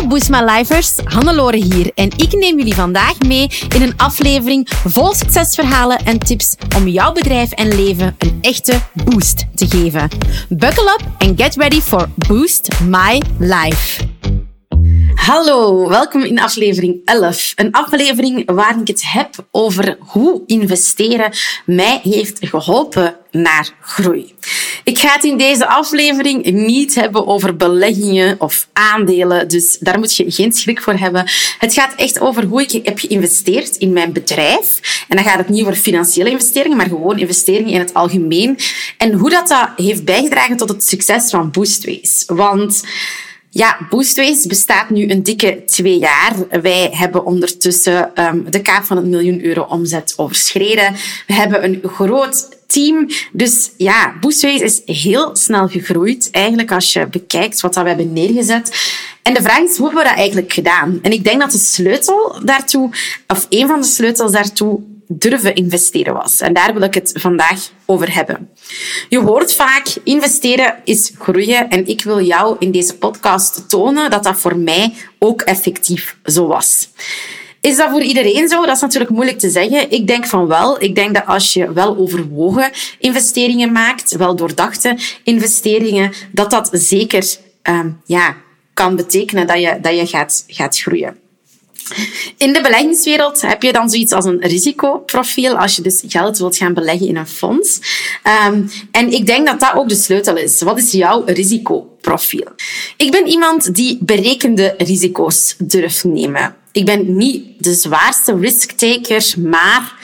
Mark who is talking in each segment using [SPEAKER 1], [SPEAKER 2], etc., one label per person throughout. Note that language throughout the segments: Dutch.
[SPEAKER 1] Hallo Boost My Lifers, Hannelore hier en ik neem jullie vandaag mee in een aflevering vol succesverhalen en tips om jouw bedrijf en leven een echte boost te geven. Buckle up and get ready for Boost My Life. Hallo, welkom in aflevering 11. Een aflevering waarin ik het heb over hoe investeren mij heeft geholpen naar groei. Ik ga het in deze aflevering niet hebben over beleggingen of aandelen, dus daar moet je geen schrik voor hebben. Het gaat echt over hoe ik heb geïnvesteerd in mijn bedrijf. En dan gaat het niet over financiële investeringen, maar gewoon investeringen in het algemeen. En hoe dat, dat heeft bijgedragen tot het succes van Boostways. Want ja, Boostways bestaat nu een dikke twee jaar. Wij hebben ondertussen um, de kaap van een miljoen euro omzet overschreden. We hebben een groot team. Dus ja, Boostways is heel snel gegroeid. Eigenlijk als je bekijkt wat we hebben neergezet. En de vraag is, hoe hebben we dat eigenlijk gedaan? En ik denk dat de sleutel daartoe, of een van de sleutels daartoe, durven investeren was. En daar wil ik het vandaag over hebben. Je hoort vaak, investeren is groeien. En ik wil jou in deze podcast tonen dat dat voor mij ook effectief zo was. Is dat voor iedereen zo? Dat is natuurlijk moeilijk te zeggen. Ik denk van wel. Ik denk dat als je wel overwogen investeringen maakt, wel doordachte investeringen, dat dat zeker um, ja, kan betekenen dat je, dat je gaat, gaat groeien. In de beleggingswereld heb je dan zoiets als een risicoprofiel als je dus geld wilt gaan beleggen in een fonds. Um, en ik denk dat dat ook de sleutel is. Wat is jouw risicoprofiel? Ik ben iemand die berekende risico's durft nemen. Ik ben niet de zwaarste risk-taker, maar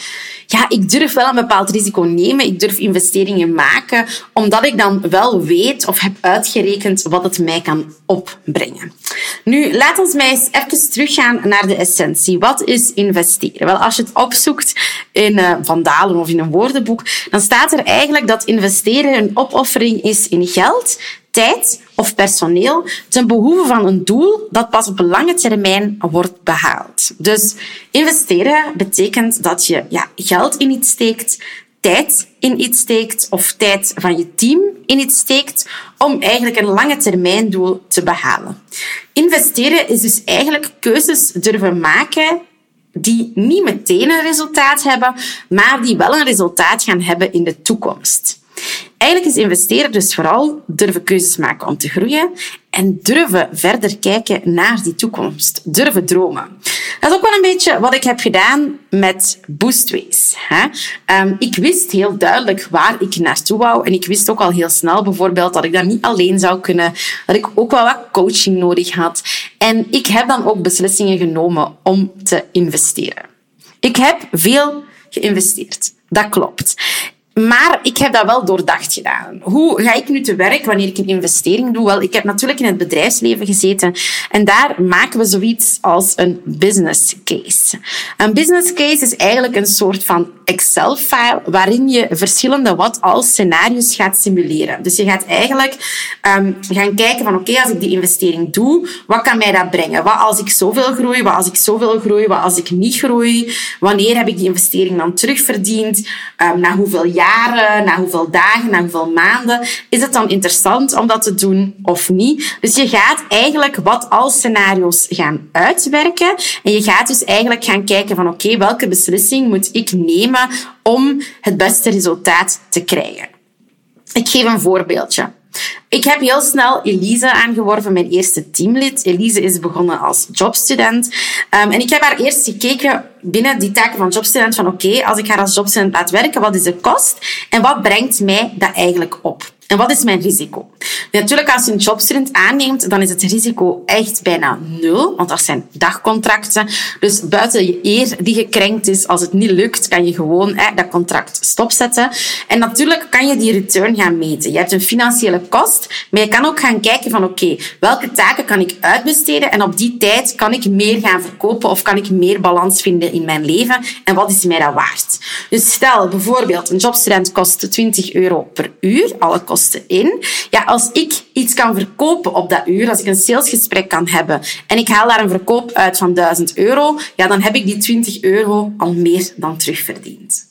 [SPEAKER 1] ja, ik durf wel een bepaald risico nemen. Ik durf investeringen maken, omdat ik dan wel weet of heb uitgerekend wat het mij kan opbrengen. Nu, laat ons mij eens even teruggaan naar de essentie. Wat is investeren? Wel, als je het opzoekt in uh, Vandalen of in een woordenboek, dan staat er eigenlijk dat investeren een opoffering is in geld, tijd of personeel ten behoeve van een doel dat pas op lange termijn wordt behaald. Dus investeren betekent dat je ja, geld in iets steekt, tijd in iets steekt of tijd van je team in iets steekt om eigenlijk een lange termijn doel te behalen. Investeren is dus eigenlijk keuzes durven maken die niet meteen een resultaat hebben, maar die wel een resultaat gaan hebben in de toekomst. Eigenlijk is investeren dus vooral durven keuzes maken om te groeien en durven verder kijken naar die toekomst. Durven dromen. Dat is ook wel een beetje wat ik heb gedaan met Boostways. Ehm, ik wist heel duidelijk waar ik naartoe wou en ik wist ook al heel snel bijvoorbeeld dat ik dat niet alleen zou kunnen, dat ik ook wel wat coaching nodig had. En ik heb dan ook beslissingen genomen om te investeren. Ik heb veel geïnvesteerd. Dat klopt. Maar ik heb dat wel doordacht gedaan. Hoe ga ik nu te werk wanneer ik een investering doe? Wel, ik heb natuurlijk in het bedrijfsleven gezeten en daar maken we zoiets als een business case. Een business case is eigenlijk een soort van Excel-file waarin je verschillende wat-als scenario's gaat simuleren. Dus je gaat eigenlijk um, gaan kijken van oké, als ik die investering doe, wat kan mij dat brengen? Wat als ik zoveel groei? Wat als ik zoveel groei? Wat als ik niet groei? Wanneer heb ik die investering dan terugverdiend? Um, na hoeveel jaren, na hoeveel dagen, na hoeveel maanden, is het dan interessant om dat te doen of niet? Dus je gaat eigenlijk wat als scenario's gaan uitwerken en je gaat dus eigenlijk gaan kijken van oké, welke beslissing moet ik nemen om het beste resultaat te krijgen? Ik geef een voorbeeldje. Ik heb heel snel Elise aangeworven, mijn eerste teamlid. Elise is begonnen als jobstudent. Um, en ik heb haar eerst gekeken binnen die taken van jobstudent van oké, als ik haar als jobstudent laat werken, wat is de kost en wat brengt mij dat eigenlijk op? En wat is mijn risico? Natuurlijk, als je een jobstudent aanneemt, dan is het risico echt bijna nul, want dat zijn dagcontracten. Dus buiten je eer die gekrenkt is, als het niet lukt, kan je gewoon hè, dat contract stopzetten. En natuurlijk kan je die return gaan meten. Je hebt een financiële kost, maar je kan ook gaan kijken van oké, welke taken kan ik uitbesteden en op die tijd kan ik meer gaan verkopen of kan ik meer balans vinden in mijn leven en wat is mij dat waard? Dus stel bijvoorbeeld, een jobstudent kost 20 euro per uur, alle in. Ja, als ik iets kan verkopen op dat uur, als ik een salesgesprek kan hebben en ik haal daar een verkoop uit van 1000 euro, ja, dan heb ik die 20 euro al meer dan terugverdiend.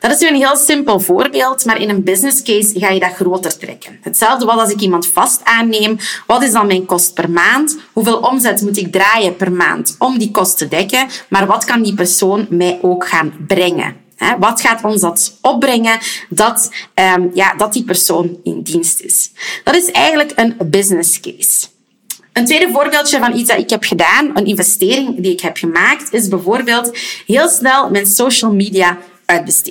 [SPEAKER 1] Dat is nu een heel simpel voorbeeld, maar in een business case ga je dat groter trekken. Hetzelfde wat als ik iemand vast aanneem. Wat is dan mijn kost per maand? Hoeveel omzet moet ik draaien per maand om die kost te dekken? Maar wat kan die persoon mij ook gaan brengen? Wat gaat ons dat opbrengen dat, um, ja, dat die persoon in dienst is? Dat is eigenlijk een business case. Een tweede voorbeeldje van iets dat ik heb gedaan, een investering die ik heb gemaakt, is bijvoorbeeld heel snel mijn social media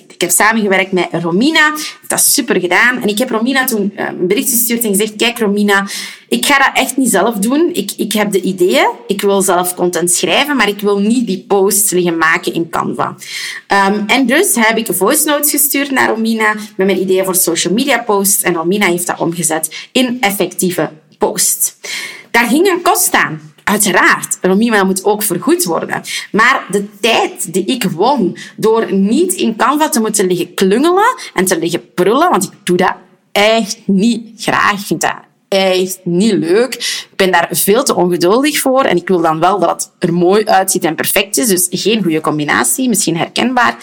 [SPEAKER 1] Ik heb samengewerkt met Romina. Dat is super gedaan. En ik heb Romina toen eh, een bericht gestuurd en gezegd, kijk Romina, ik ga dat echt niet zelf doen. Ik, ik heb de ideeën. Ik wil zelf content schrijven, maar ik wil niet die posts liggen maken in Canva. Um, en dus heb ik voice notes gestuurd naar Romina met mijn ideeën voor social media posts. En Romina heeft dat omgezet in effectieve posts. Daar ging een kost aan. Uiteraard, Romima moet ook vergoed worden. Maar de tijd die ik won door niet in Canva te moeten liggen klungelen en te liggen prullen, want ik doe dat echt niet graag. Ik vind dat echt niet leuk. Ik ben daar veel te ongeduldig voor en ik wil dan wel dat het er mooi uitziet en perfect is. Dus geen goede combinatie, misschien herkenbaar.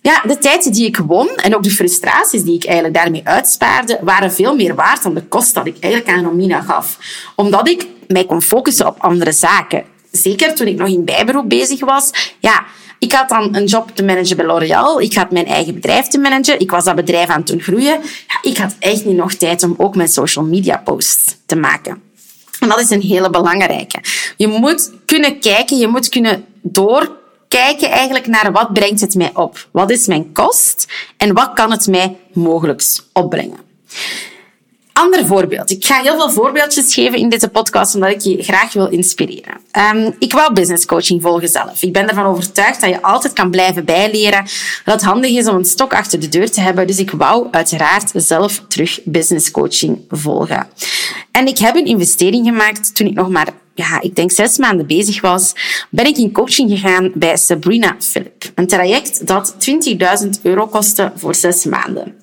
[SPEAKER 1] Ja, de tijd die ik won en ook de frustraties die ik eigenlijk daarmee uitspaarde, waren veel meer waard dan de kost dat ik eigenlijk aan Romina gaf. Omdat ik mij kon focussen op andere zaken. Zeker toen ik nog in bijberoep bezig was. Ja, ik had dan een job te managen bij L'Oréal. Ik had mijn eigen bedrijf te managen. Ik was dat bedrijf aan het groeien. Ja, ik had echt niet nog tijd om ook mijn social media posts te maken. En dat is een hele belangrijke. Je moet kunnen kijken, je moet kunnen doorkijken eigenlijk naar wat brengt het mij op? Wat is mijn kost? En wat kan het mij mogelijk opbrengen? Ander voorbeeld. Ik ga heel veel voorbeeldjes geven in deze podcast, omdat ik je graag wil inspireren. Um, ik wou business coaching volgen zelf. Ik ben ervan overtuigd dat je altijd kan blijven bijleren. Dat het handig is om een stok achter de deur te hebben. Dus ik wou uiteraard zelf terug business coaching volgen. En ik heb een investering gemaakt toen ik nog maar ja, ik denk zes maanden bezig was, ben ik in coaching gegaan bij Sabrina Philip. Een traject dat 20.000 euro kostte voor zes maanden.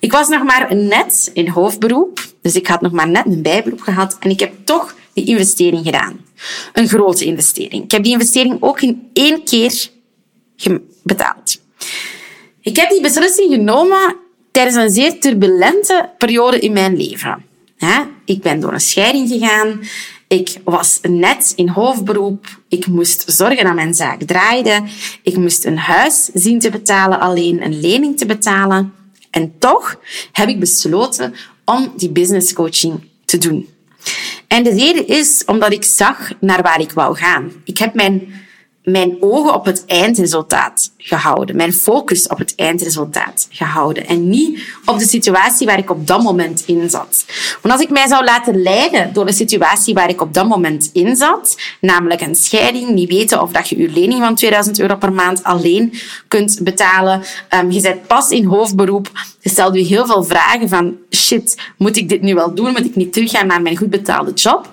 [SPEAKER 1] Ik was nog maar net in hoofdberoep, dus ik had nog maar net een bijberoep gehad en ik heb toch die investering gedaan. Een grote investering. Ik heb die investering ook in één keer betaald. Ik heb die beslissing genomen tijdens een zeer turbulente periode in mijn leven. Ik ben door een scheiding gegaan. Ik was net in hoofdberoep. Ik moest zorgen dat mijn zaak draaide. Ik moest een huis zien te betalen, alleen een lening te betalen. En toch heb ik besloten om die business coaching te doen. En de reden is omdat ik zag naar waar ik wou gaan. Ik heb mijn mijn ogen op het eindresultaat gehouden. Mijn focus op het eindresultaat gehouden. En niet op de situatie waar ik op dat moment in zat. Want als ik mij zou laten leiden door de situatie waar ik op dat moment in zat, namelijk een scheiding, niet weten of dat je je lening van 2000 euro per maand alleen kunt betalen, um, je bent pas in hoofdberoep, je stelt je heel veel vragen van shit, moet ik dit nu wel doen? Moet ik niet teruggaan naar mijn goed betaalde job?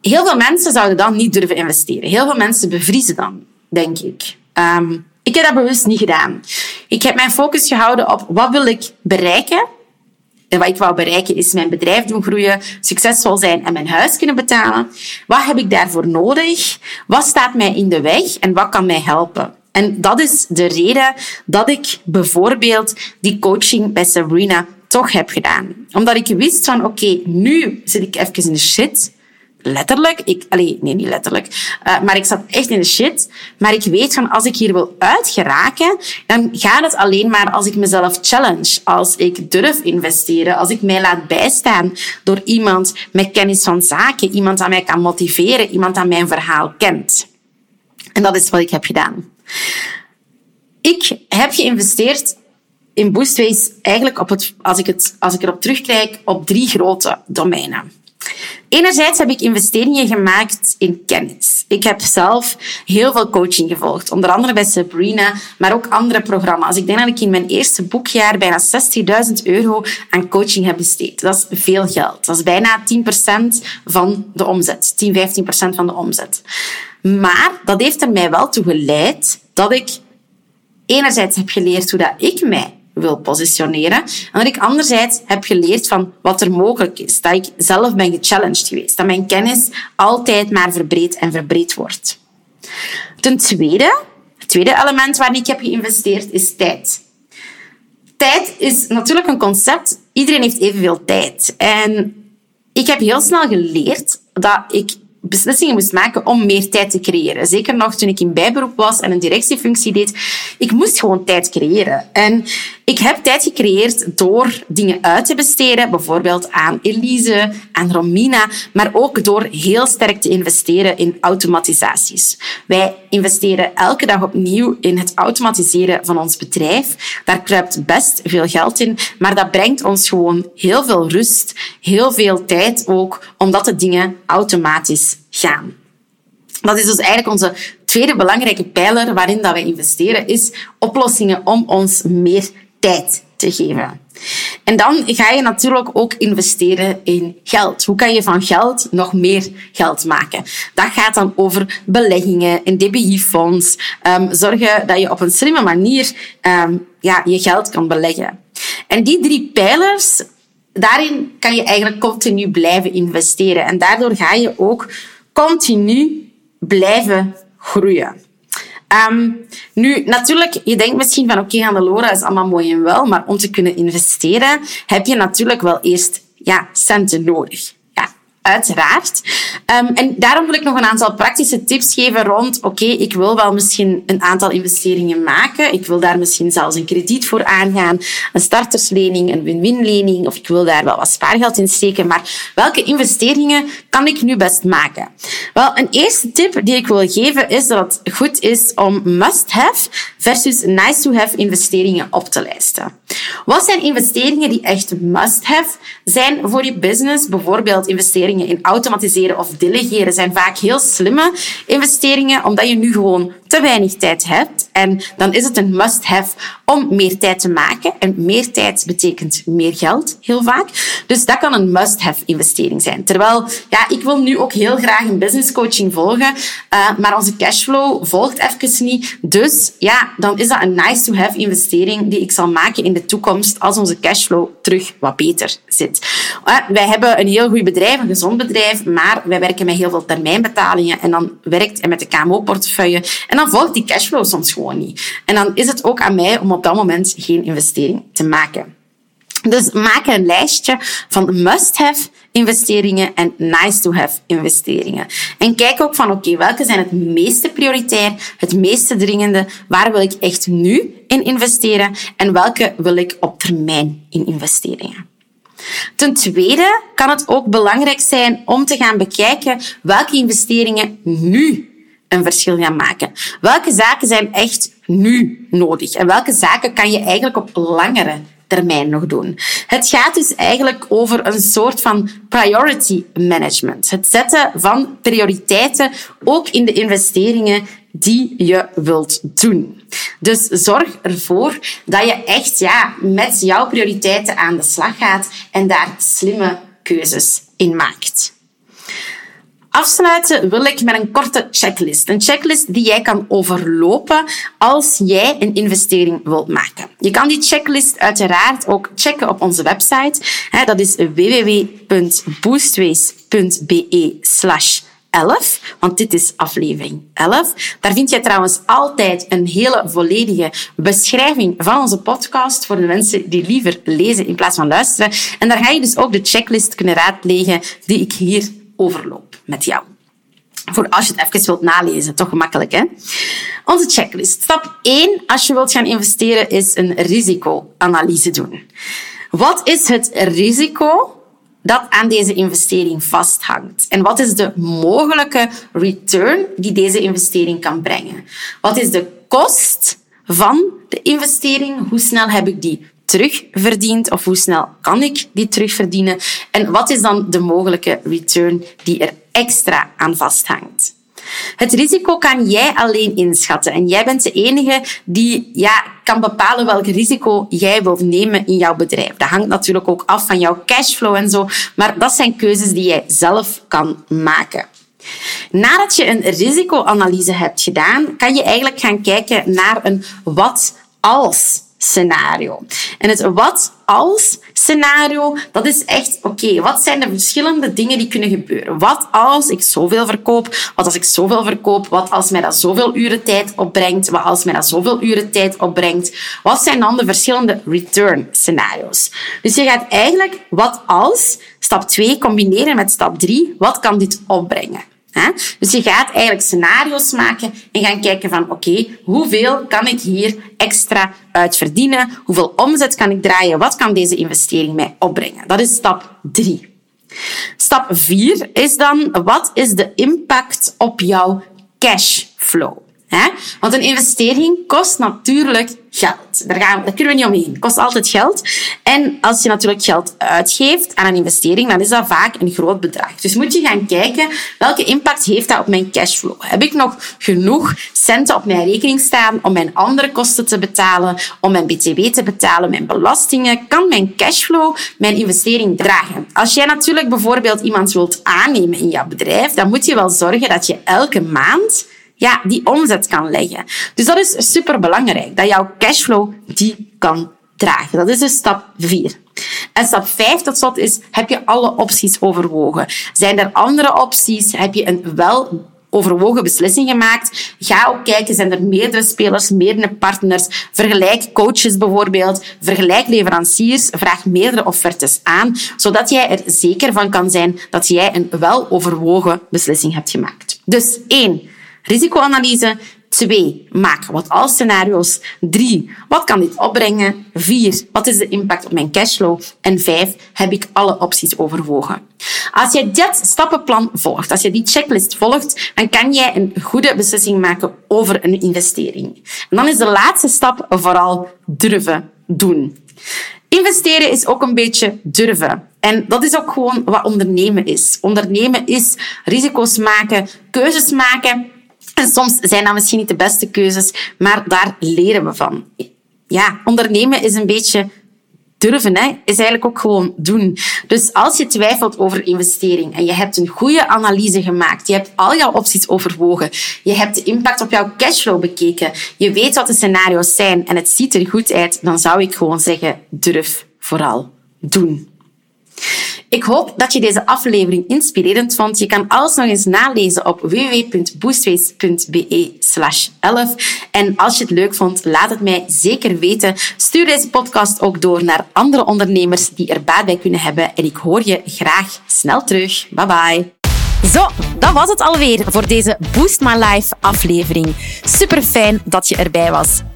[SPEAKER 1] Heel veel mensen zouden dan niet durven investeren. Heel veel mensen bevriezen dan, denk ik. Um, ik heb dat bewust niet gedaan. Ik heb mijn focus gehouden op wat wil ik bereiken. En wat ik wou bereiken is mijn bedrijf doen groeien, succesvol zijn en mijn huis kunnen betalen. Wat heb ik daarvoor nodig? Wat staat mij in de weg en wat kan mij helpen? En dat is de reden dat ik bijvoorbeeld die coaching bij Sabrina toch heb gedaan. Omdat ik wist van, oké, nu zit ik even in de shit letterlijk. Ik, allee, nee, niet letterlijk. Uh, maar ik zat echt in de shit. Maar ik weet van, als ik hier wil uitgeraken, dan gaat het alleen maar als ik mezelf challenge. Als ik durf investeren. Als ik mij laat bijstaan door iemand met kennis van zaken. Iemand dat mij kan motiveren. Iemand dat mijn verhaal kent. En dat is wat ik heb gedaan. Ik heb geïnvesteerd in Boostways eigenlijk op het, als ik, het, als ik erop terugkijk, op drie grote domeinen. Enerzijds heb ik investeringen gemaakt in kennis. Ik heb zelf heel veel coaching gevolgd, onder andere bij Sabrina, maar ook andere programma's. Ik denk dat ik in mijn eerste boekjaar bijna 60.000 euro aan coaching heb besteed. Dat is veel geld. Dat is bijna 10% van de omzet, 10, 15% van de omzet. Maar dat heeft er mij wel toe geleid dat ik enerzijds heb geleerd hoe dat ik mij wil positioneren. En dat ik anderzijds heb geleerd van wat er mogelijk is. Dat ik zelf ben gechallenged geweest. Dat mijn kennis altijd maar verbreed en verbreed wordt. Ten tweede, tweede element waarin ik heb geïnvesteerd is tijd. Tijd is natuurlijk een concept. Iedereen heeft evenveel tijd. En ik heb heel snel geleerd dat ik beslissingen moest maken om meer tijd te creëren. Zeker nog toen ik in bijberoep was en een directiefunctie deed. Ik moest gewoon tijd creëren. En ik heb tijd gecreëerd door dingen uit te besteden, bijvoorbeeld aan Elise, aan Romina, maar ook door heel sterk te investeren in automatisaties. Wij investeren elke dag opnieuw in het automatiseren van ons bedrijf. Daar kruipt best veel geld in, maar dat brengt ons gewoon heel veel rust, heel veel tijd ook, omdat de dingen automatisch Dat is dus eigenlijk onze tweede belangrijke pijler waarin dat we investeren, is oplossingen om ons meer tijd te geven. En dan ga je natuurlijk ook investeren in geld. Hoe kan je van geld nog meer geld maken? Dat gaat dan over beleggingen, een DBI-fonds. Um, zorgen dat je op een slimme manier um, ja, je geld kan beleggen. En die drie pijlers, daarin kan je eigenlijk continu blijven investeren. En daardoor ga je ook continu blijven groeien. Um, nu, natuurlijk, je denkt misschien van oké, okay, Hannelore is allemaal mooi en wel, maar om te kunnen investeren heb je natuurlijk wel eerst ja, centen nodig uiteraard. Um, en daarom wil ik nog een aantal praktische tips geven rond, oké, ik wil wel misschien een aantal investeringen maken. Ik wil daar misschien zelfs een krediet voor aangaan, een starterslening, een win-win lening, of ik wil daar wel wat spaargeld in steken. Maar welke investeringen kan ik nu best maken? Wel, een eerste tip die ik wil geven is dat het goed is om must-have versus nice-to-have investeringen op te lijsten. Wat zijn investeringen die echt must-have zijn voor je business? Bijvoorbeeld investeringen in automatiseren of delegeren zijn vaak heel slimme investeringen, omdat je nu gewoon te weinig tijd hebt. En dan is het een must-have om meer tijd te maken. En meer tijd betekent meer geld, heel vaak. Dus dat kan een must-have investering zijn. Terwijl, ja, ik wil nu ook heel graag een business coaching volgen, uh, maar onze cashflow volgt even niet. Dus ja, dan is dat een nice-to-have investering die ik zal maken in de toekomst als onze cashflow terug wat beter zit. Uh, wij hebben een heel goed bedrijf, gezond bedrijf, maar wij werken met heel veel termijnbetalingen en dan werkt en met de KMO-portefeuille en dan volgt die cashflow soms gewoon niet. En dan is het ook aan mij om op dat moment geen investering te maken. Dus maak een lijstje van must-have investeringen en nice-to-have investeringen. En kijk ook van, oké, welke zijn het meeste prioritair, het meeste dringende, waar wil ik echt nu in investeren en welke wil ik op termijn in investeringen. Ten tweede kan het ook belangrijk zijn om te gaan bekijken welke investeringen nu een verschil gaan maken. Welke zaken zijn echt nu nodig en welke zaken kan je eigenlijk op langere termijn nog doen. Het gaat dus eigenlijk over een soort van priority management. Het zetten van prioriteiten ook in de investeringen die je wilt doen. Dus zorg ervoor dat je echt ja, met jouw prioriteiten aan de slag gaat en daar slimme keuzes in maakt. Afsluiten wil ik met een korte checklist. Een checklist die jij kan overlopen als jij een investering wilt maken. Je kan die checklist uiteraard ook checken op onze website. Dat is www.boostways.be slash 11, want dit is aflevering 11. Daar vind je trouwens altijd een hele volledige beschrijving van onze podcast voor de mensen die liever lezen in plaats van luisteren. En daar ga je dus ook de checklist kunnen raadplegen die ik hier overloop met jou. Voor als je het even wilt nalezen, toch gemakkelijk hè? Onze checklist. Stap 1 als je wilt gaan investeren is een risicoanalyse doen. Wat is het risico dat aan deze investering vasthangt? En wat is de mogelijke return die deze investering kan brengen? Wat is de kost van de investering? Hoe snel heb ik die terugverdiend of hoe snel kan ik die terugverdienen? En wat is dan de mogelijke return die er extra aan vasthangt? Het risico kan jij alleen inschatten en jij bent de enige die ja, kan bepalen welk risico jij wilt nemen in jouw bedrijf. Dat hangt natuurlijk ook af van jouw cashflow en zo, maar dat zijn keuzes die jij zelf kan maken. Nadat je een risicoanalyse hebt gedaan, kan je eigenlijk gaan kijken naar een wat als scenario. En het wat als scenario, dat is echt, oké, wat zijn de verschillende dingen die kunnen gebeuren? Wat als ik zoveel verkoop? Wat als ik zoveel verkoop? Wat als mij dat zoveel uren tijd opbrengt? Wat als mij dat zoveel uren tijd opbrengt? Wat zijn dan de verschillende return scenario's? Dus je gaat eigenlijk wat als stap 2 combineren met stap 3. Wat kan dit opbrengen? Dus je gaat eigenlijk scenario's maken en gaan kijken van oké, hoeveel kan ik hier extra uit verdienen? Hoeveel omzet kan ik draaien? Wat kan deze investering mij opbrengen? Dat is stap 3. Stap 4 is dan wat is de impact op jouw cashflow? Want een investering kost natuurlijk geld. Daar, gaan, daar kunnen we niet omheen. kost altijd geld. En als je natuurlijk geld uitgeeft aan een investering, dan is dat vaak een groot bedrag. Dus moet je gaan kijken, welke impact heeft dat op mijn cashflow? Heb ik nog genoeg centen op mijn rekening staan om mijn andere kosten te betalen, om mijn btw te betalen, mijn belastingen? Kan mijn cashflow mijn investering dragen? Als jij natuurlijk bijvoorbeeld iemand wilt aannemen in jouw bedrijf, dan moet je wel zorgen dat je elke maand ja, die omzet kan leggen. Dus dat is super belangrijk, dat jouw cashflow die kan dragen. Dat is dus stap 4. En stap 5 tot slot is, heb je alle opties overwogen? Zijn er andere opties? Heb je een wel overwogen beslissing gemaakt. Ga ook kijken, zijn er meerdere spelers, meerdere partners. Vergelijk coaches bijvoorbeeld. Vergelijk leveranciers. Vraag meerdere offertes aan, zodat jij er zeker van kan zijn dat jij een wel overwogen beslissing hebt gemaakt. Dus één, Risicoanalyse. 2. Maak wat als scenario's. 3. Wat kan dit opbrengen? 4. Wat is de impact op mijn cashflow? En 5. Heb ik alle opties overwogen? Als je dit stappenplan volgt, als je die checklist volgt, dan kan jij een goede beslissing maken over een investering. En dan is de laatste stap vooral durven doen. Investeren is ook een beetje durven. En dat is ook gewoon wat ondernemen is. Ondernemen is risico's maken, keuzes maken en soms zijn dat misschien niet de beste keuzes, maar daar leren we van. Ja, ondernemen is een beetje durven, hè, is eigenlijk ook gewoon doen. Dus als je twijfelt over investering en je hebt een goede analyse gemaakt, je hebt al jouw opties overwogen, je hebt de impact op jouw cashflow bekeken, je weet wat de scenario's zijn en het ziet er goed uit, dan zou ik gewoon zeggen, durf vooral doen. Ik hoop dat je deze aflevering inspirerend vond. Je kan alles nog eens nalezen op www.boostways.be slash 11. En als je het leuk vond, laat het mij zeker weten. Stuur deze podcast ook door naar andere ondernemers die er baat bij kunnen hebben. En ik hoor je graag snel terug. Bye bye. Zo, dat was het alweer voor deze Boost My Life aflevering. Super fijn dat je erbij was.